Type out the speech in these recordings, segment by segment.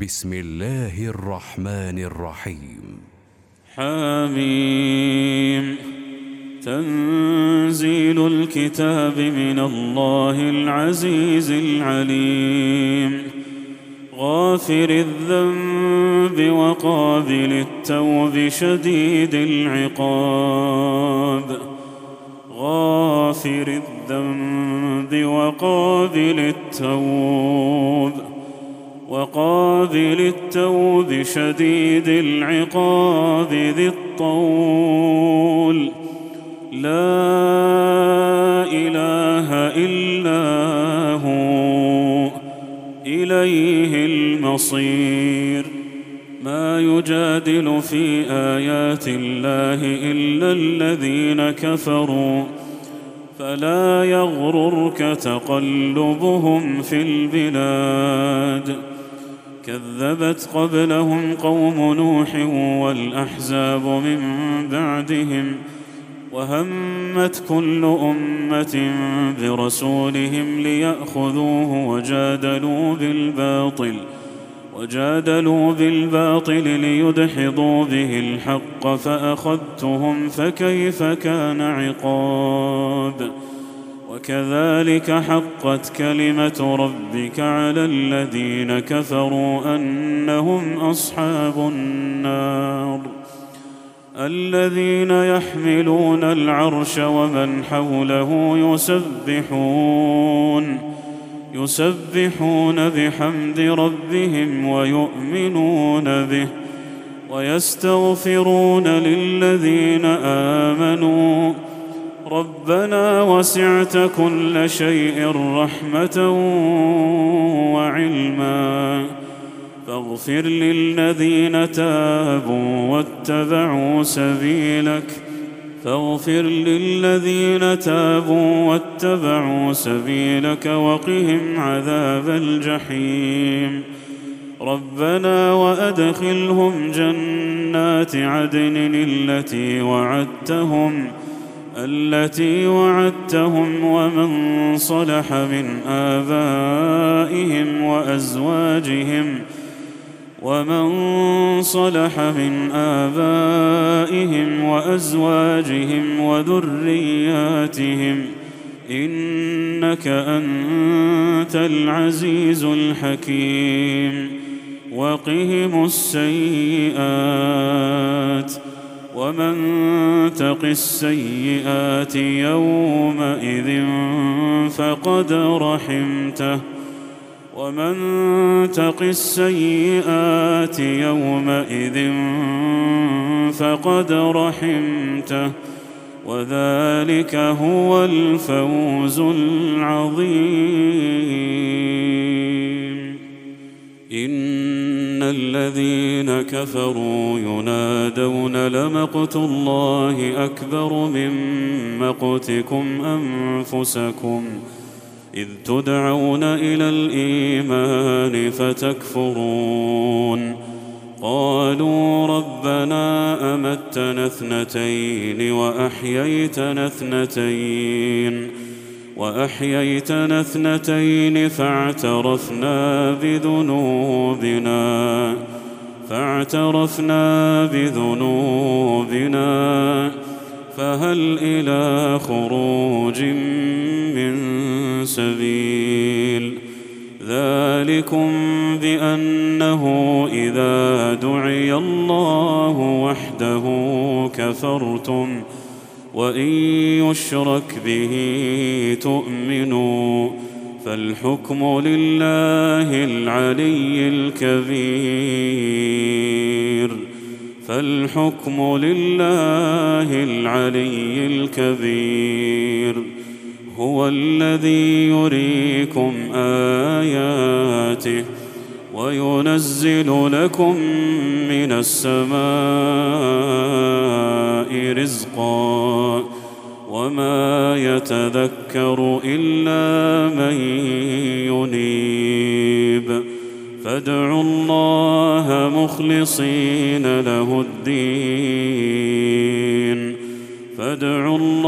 بسم الله الرحمن الرحيم. حميم. تنزيل الكتاب من الله العزيز العليم. غافر الذنب وقابل التوب شديد العقاب. غافر الذنب وقابل التوب. وقابل التوب شديد العقاب ذي الطول. لا إله إلا هو إليه المصير. ما يجادل في آيات الله إلا الذين كفروا. فلا يغررك تقلبهم في البلاد. كذبت قبلهم قوم نوح والأحزاب من بعدهم وهمت كل أمة برسولهم ليأخذوه وجادلوا بالباطل وجادلوا بالباطل ليدحضوا به الحق فأخذتهم فكيف كان عقاب وكذلك حقت كلمة ربك على الذين كفروا أنهم أصحاب النار. الذين يحملون العرش ومن حوله يسبحون يسبحون بحمد ربهم ويؤمنون به ويستغفرون للذين آمنوا ربنا وسعت كل شيء رحمة وعلما. فاغفر للذين تابوا واتبعوا سبيلك. فاغفر للذين تابوا واتبعوا سبيلك وقهم عذاب الجحيم. ربنا وأدخلهم جنات عدن التي وعدتهم التي وعدتهم ومن صلح من آبائهم وأزواجهم ومن صلح من آبائهم وأزواجهم وذرياتهم إنك أنت العزيز الحكيم وقهم السيئات ومن تق السيئات يومئذ فقد رحمته. ومن تق السيئات يومئذ فقد رحمته. وذلك هو الفوز العظيم. الذين كفروا ينادون لمقت الله أكبر من مقتكم أنفسكم إذ تدعون إلى الإيمان فتكفرون قالوا ربنا أمتنا اثنتين وأحييتنا اثنتين وأحييتنا اثنتين فاعترفنا بذنوبنا فاعترفنا بذنوبنا. فهل إلى خروج من سبيل؟ ذلكم بأنه إذا دعي الله وحده كفرتم وإن يشرك به تؤمنوا فالحكم لله العلي الكبير فالحكم لله العلي الكبير هو الذي يريكم آياته وينزل لكم من السماء رزقا وما يتذكر إلا من ينيب. فادعوا الله مخلصين له الدين. فادعوا الله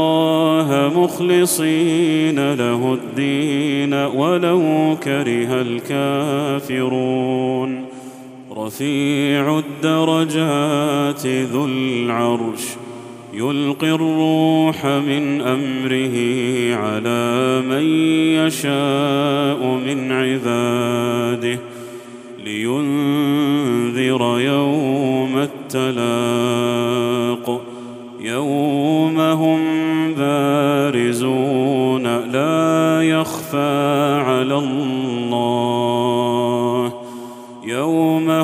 مخلصين له الدين ولو كره الكافرون. رفيع الدرجات ذو العرش يلقي الروح من أمره على من يشاء من عباده لينذر يوم التلاق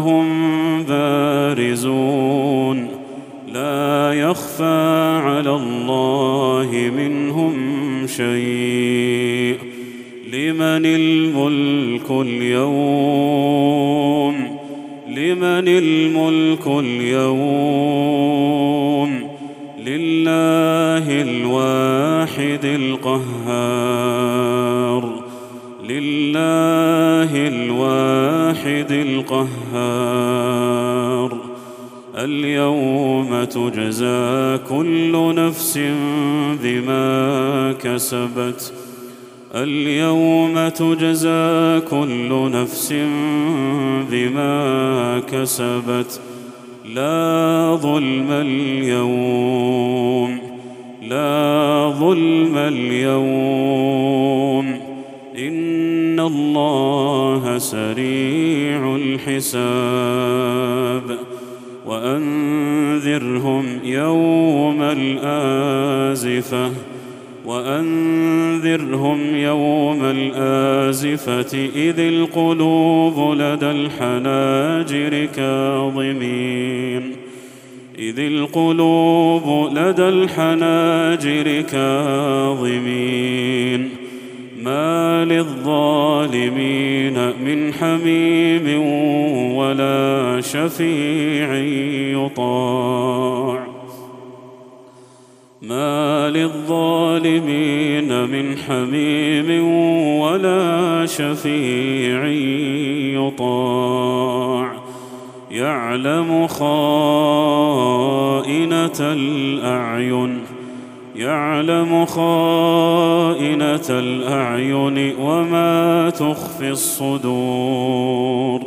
هم بارزون. لا يخفى على الله منهم شيء. لمن الملك اليوم؟ لمن الملك اليوم؟ لله الواحد القهار. لله الواحد القهار. اليوم تجزى كل نفس بما كسبت. اليوم تجزى كل نفس بما كسبت. لا ظلم اليوم لا ظلم اليوم. الله سريع الحساب وانذرهم يوم الازفه وانذرهم يوم الازفه اذ القلوب لدى الحناجر كاظمين اذ القلوب لدى الحناجر كاظمين للظالمين من حميم ولا شفيع يطاع. ما للظالمين من حميم ولا شفيع يطاع. يعلم خائنة الأعين. يعلم خائنة الأعين وما تخفي الصدور.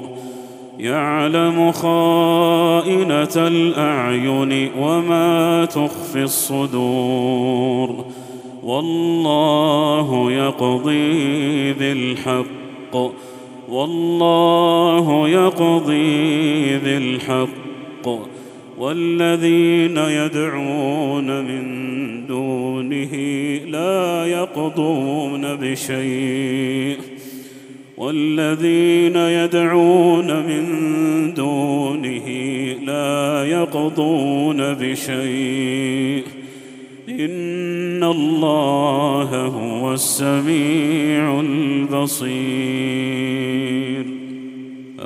يعلم خائنة الأعين وما تخفي الصدور. والله يقضي بالحق. والله يقضي بالحق. والذين يدعون من دونه لا يقضون بشيء والذين يدعون من دونه لا يقضون بشيء إن الله هو السميع البصير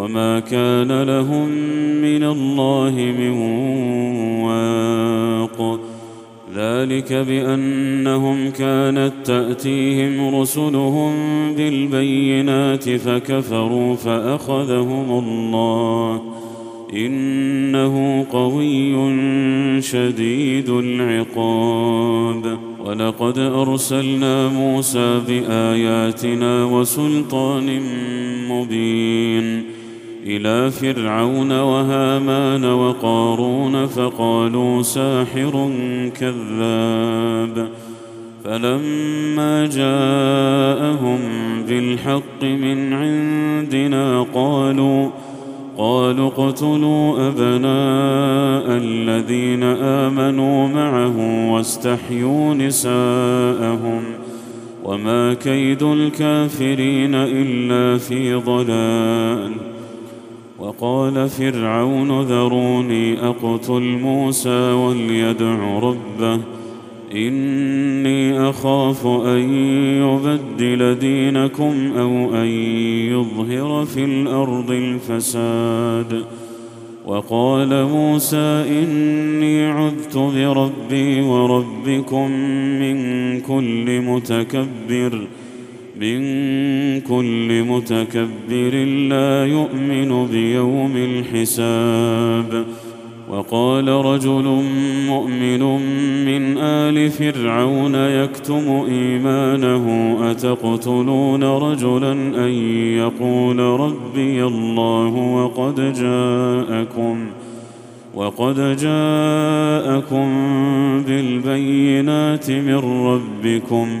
وما كان لهم من الله من واق ذلك بانهم كانت تاتيهم رسلهم بالبينات فكفروا فاخذهم الله انه قوي شديد العقاب ولقد ارسلنا موسى باياتنا وسلطان مبين إلى فرعون وهامان وقارون فقالوا ساحر كذاب فلما جاءهم بالحق من عندنا قالوا قالوا اقتلوا أبناء الذين آمنوا معه واستحيوا نساءهم وما كيد الكافرين إلا في ضلال وقال فرعون ذروني أقتل موسى وليدع ربه. إني أخاف أن يبدل دينكم أو أن يظهر في الأرض الفساد. وقال موسى إني عذت بربي وربكم من كل متكبر. من كل متكبر لا يؤمن بيوم الحساب. وقال رجل مؤمن من آل فرعون يكتم إيمانه أتقتلون رجلا أن يقول ربي الله وقد جاءكم وقد جاءكم بالبينات من ربكم.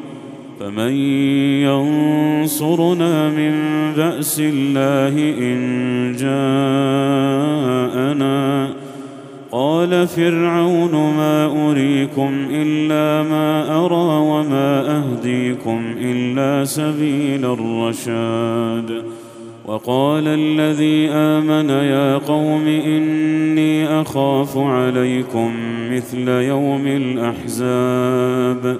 فمن ينصرنا من بأس الله إن جاءنا. قال فرعون ما أريكم إلا ما أرى وما أهديكم إلا سبيل الرشاد. وقال الذي آمن يا قوم إني أخاف عليكم مثل يوم الأحزاب.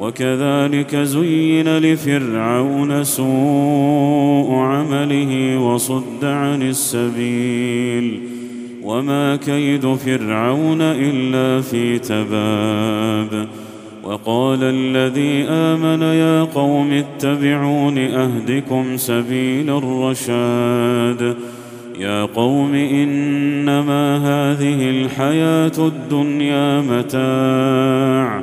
وكذلك زين لفرعون سوء عمله وصد عن السبيل وما كيد فرعون إلا في تباب وقال الذي آمن يا قوم اتبعون أهدكم سبيل الرشاد يا قوم إنما هذه الحياة الدنيا متاع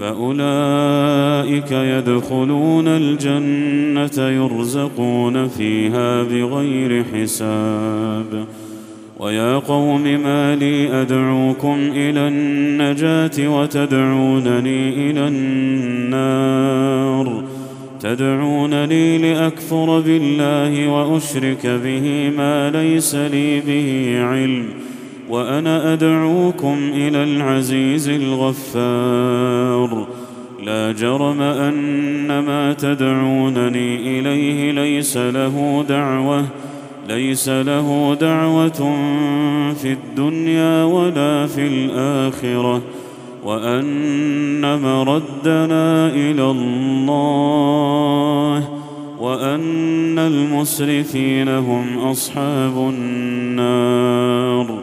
فأولئك يدخلون الجنة يرزقون فيها بغير حساب. ويا قوم ما لي أدعوكم إلى النجاة وتدعونني إلى النار. تدعونني لأكفر بالله وأشرك به ما ليس لي به علم. وأنا أدعوكم إلى العزيز الغفار. لا جرم أن ما تدعونني إليه ليس له دعوة ليس له دعوة في الدنيا ولا في الآخرة. وأن مردنا إلى الله وأن المسرفين هم أصحاب النار.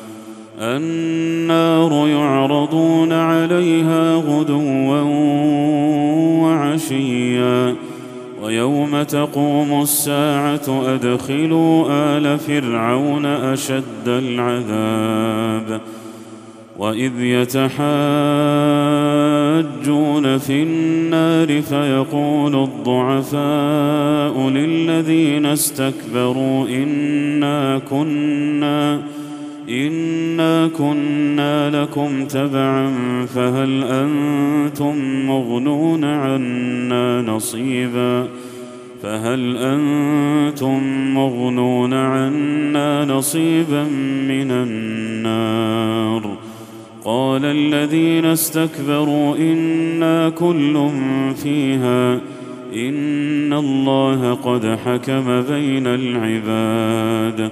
النار يعرضون عليها غدوا وعشيا. ويوم تقوم الساعة أدخلوا آل فرعون أشد العذاب. وإذ يتحاجون في النار فيقول الضعفاء للذين استكبروا إنا كنا انا كنا لكم تبعا فهل أنتم مغنون عنا نصيبا فهل أنتم مغنون عنا نصيبا من النار قال الذين استكبروا أنا كل فيها ان الله قد حكم بين العباد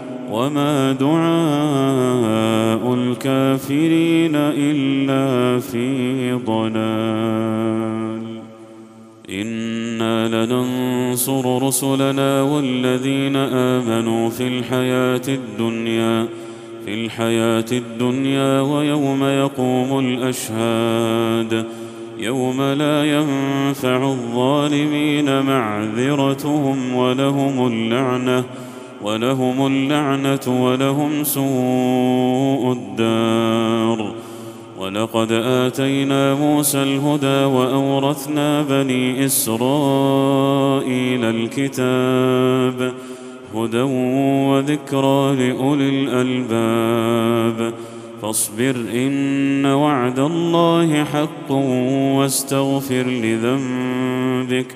وما دعاء الكافرين الا في ضلال أنا لننصر رسلنا والذين امنوا في الحياة الدنيا في الحياة الدنيا ويوم يقوم الاشهاد يوم لا ينفع الظالمين معذرتهم ولهم اللعنه ولهم اللعنة ولهم سوء الدار. ولقد آتينا موسى الهدى وأورثنا بني إسرائيل الكتاب هدى وذكرى لأولي الألباب. فاصبر إن وعد الله حق واستغفر لذنبك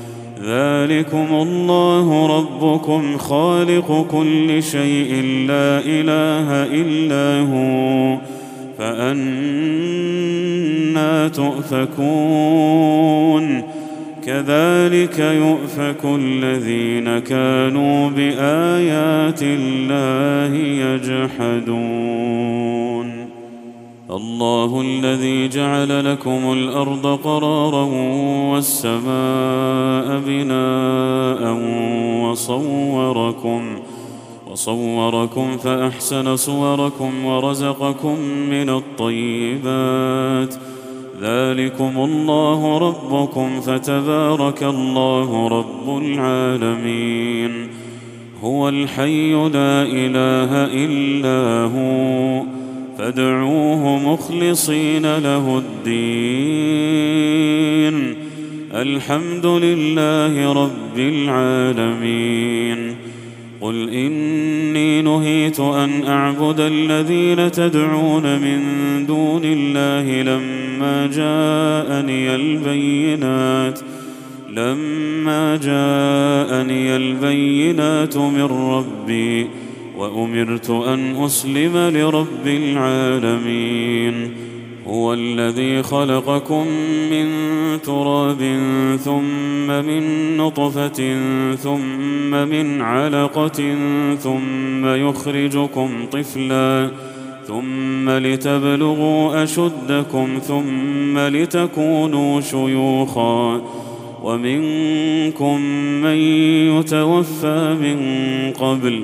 ذلكم الله ربكم خالق كل شيء لا إله إلا هو فأنا تؤفكون كذلك يؤفك الذين كانوا بآيات الله يجحدون الله الذي جعل لكم الأرض قرارا والسماء بناء وصوركم وصوركم فأحسن صوركم ورزقكم من الطيبات. ذلكم الله ربكم فتبارك الله رب العالمين. هو الحي لا إله إلا هو. فادعوه مخلصين له الدين. الحمد لله رب العالمين. قل إني نهيت أن أعبد الذين تدعون من دون الله لما جاءني البينات لما جاءني البينات من ربي. وأمرت أن أسلم لرب العالمين. هو الذي خلقكم من تراب ثم من نطفة ثم من علقة ثم يخرجكم طفلا. ثم لتبلغوا أشدكم ثم لتكونوا شيوخا. ومنكم من يتوفى من قبل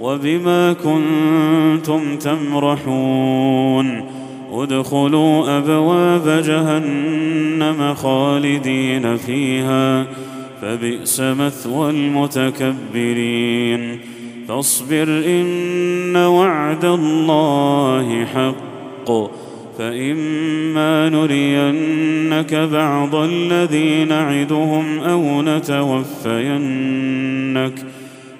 وبما كنتم تمرحون ادخلوا أبواب جهنم خالدين فيها فبئس مثوى المتكبرين فاصبر إن وعد الله حق فإما نرينك بعض الذي نعدهم أو نتوفينك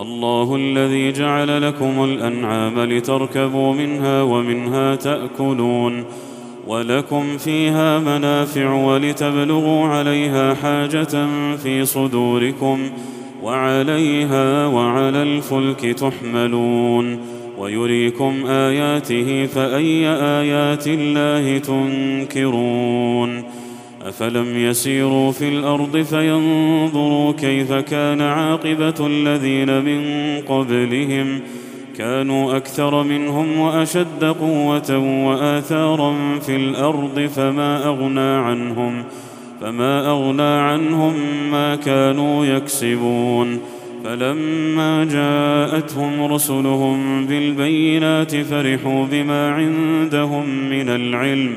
الله الذي جعل لكم الأنعام لتركبوا منها ومنها تأكلون ولكم فيها منافع ولتبلغوا عليها حاجة في صدوركم وعليها وعلى الفلك تحملون ويريكم آياته فأي آيات الله تنكرون أفلم يسيروا في الأرض فينظروا كيف كان عاقبة الذين من قبلهم. كانوا أكثر منهم وأشد قوة وآثارا في الأرض فما أغنى عنهم فما أغنى عنهم ما كانوا يكسبون. فلما جاءتهم رسلهم بالبينات فرحوا بما عندهم من العلم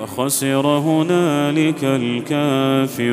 وخسر هنالك الكافرون.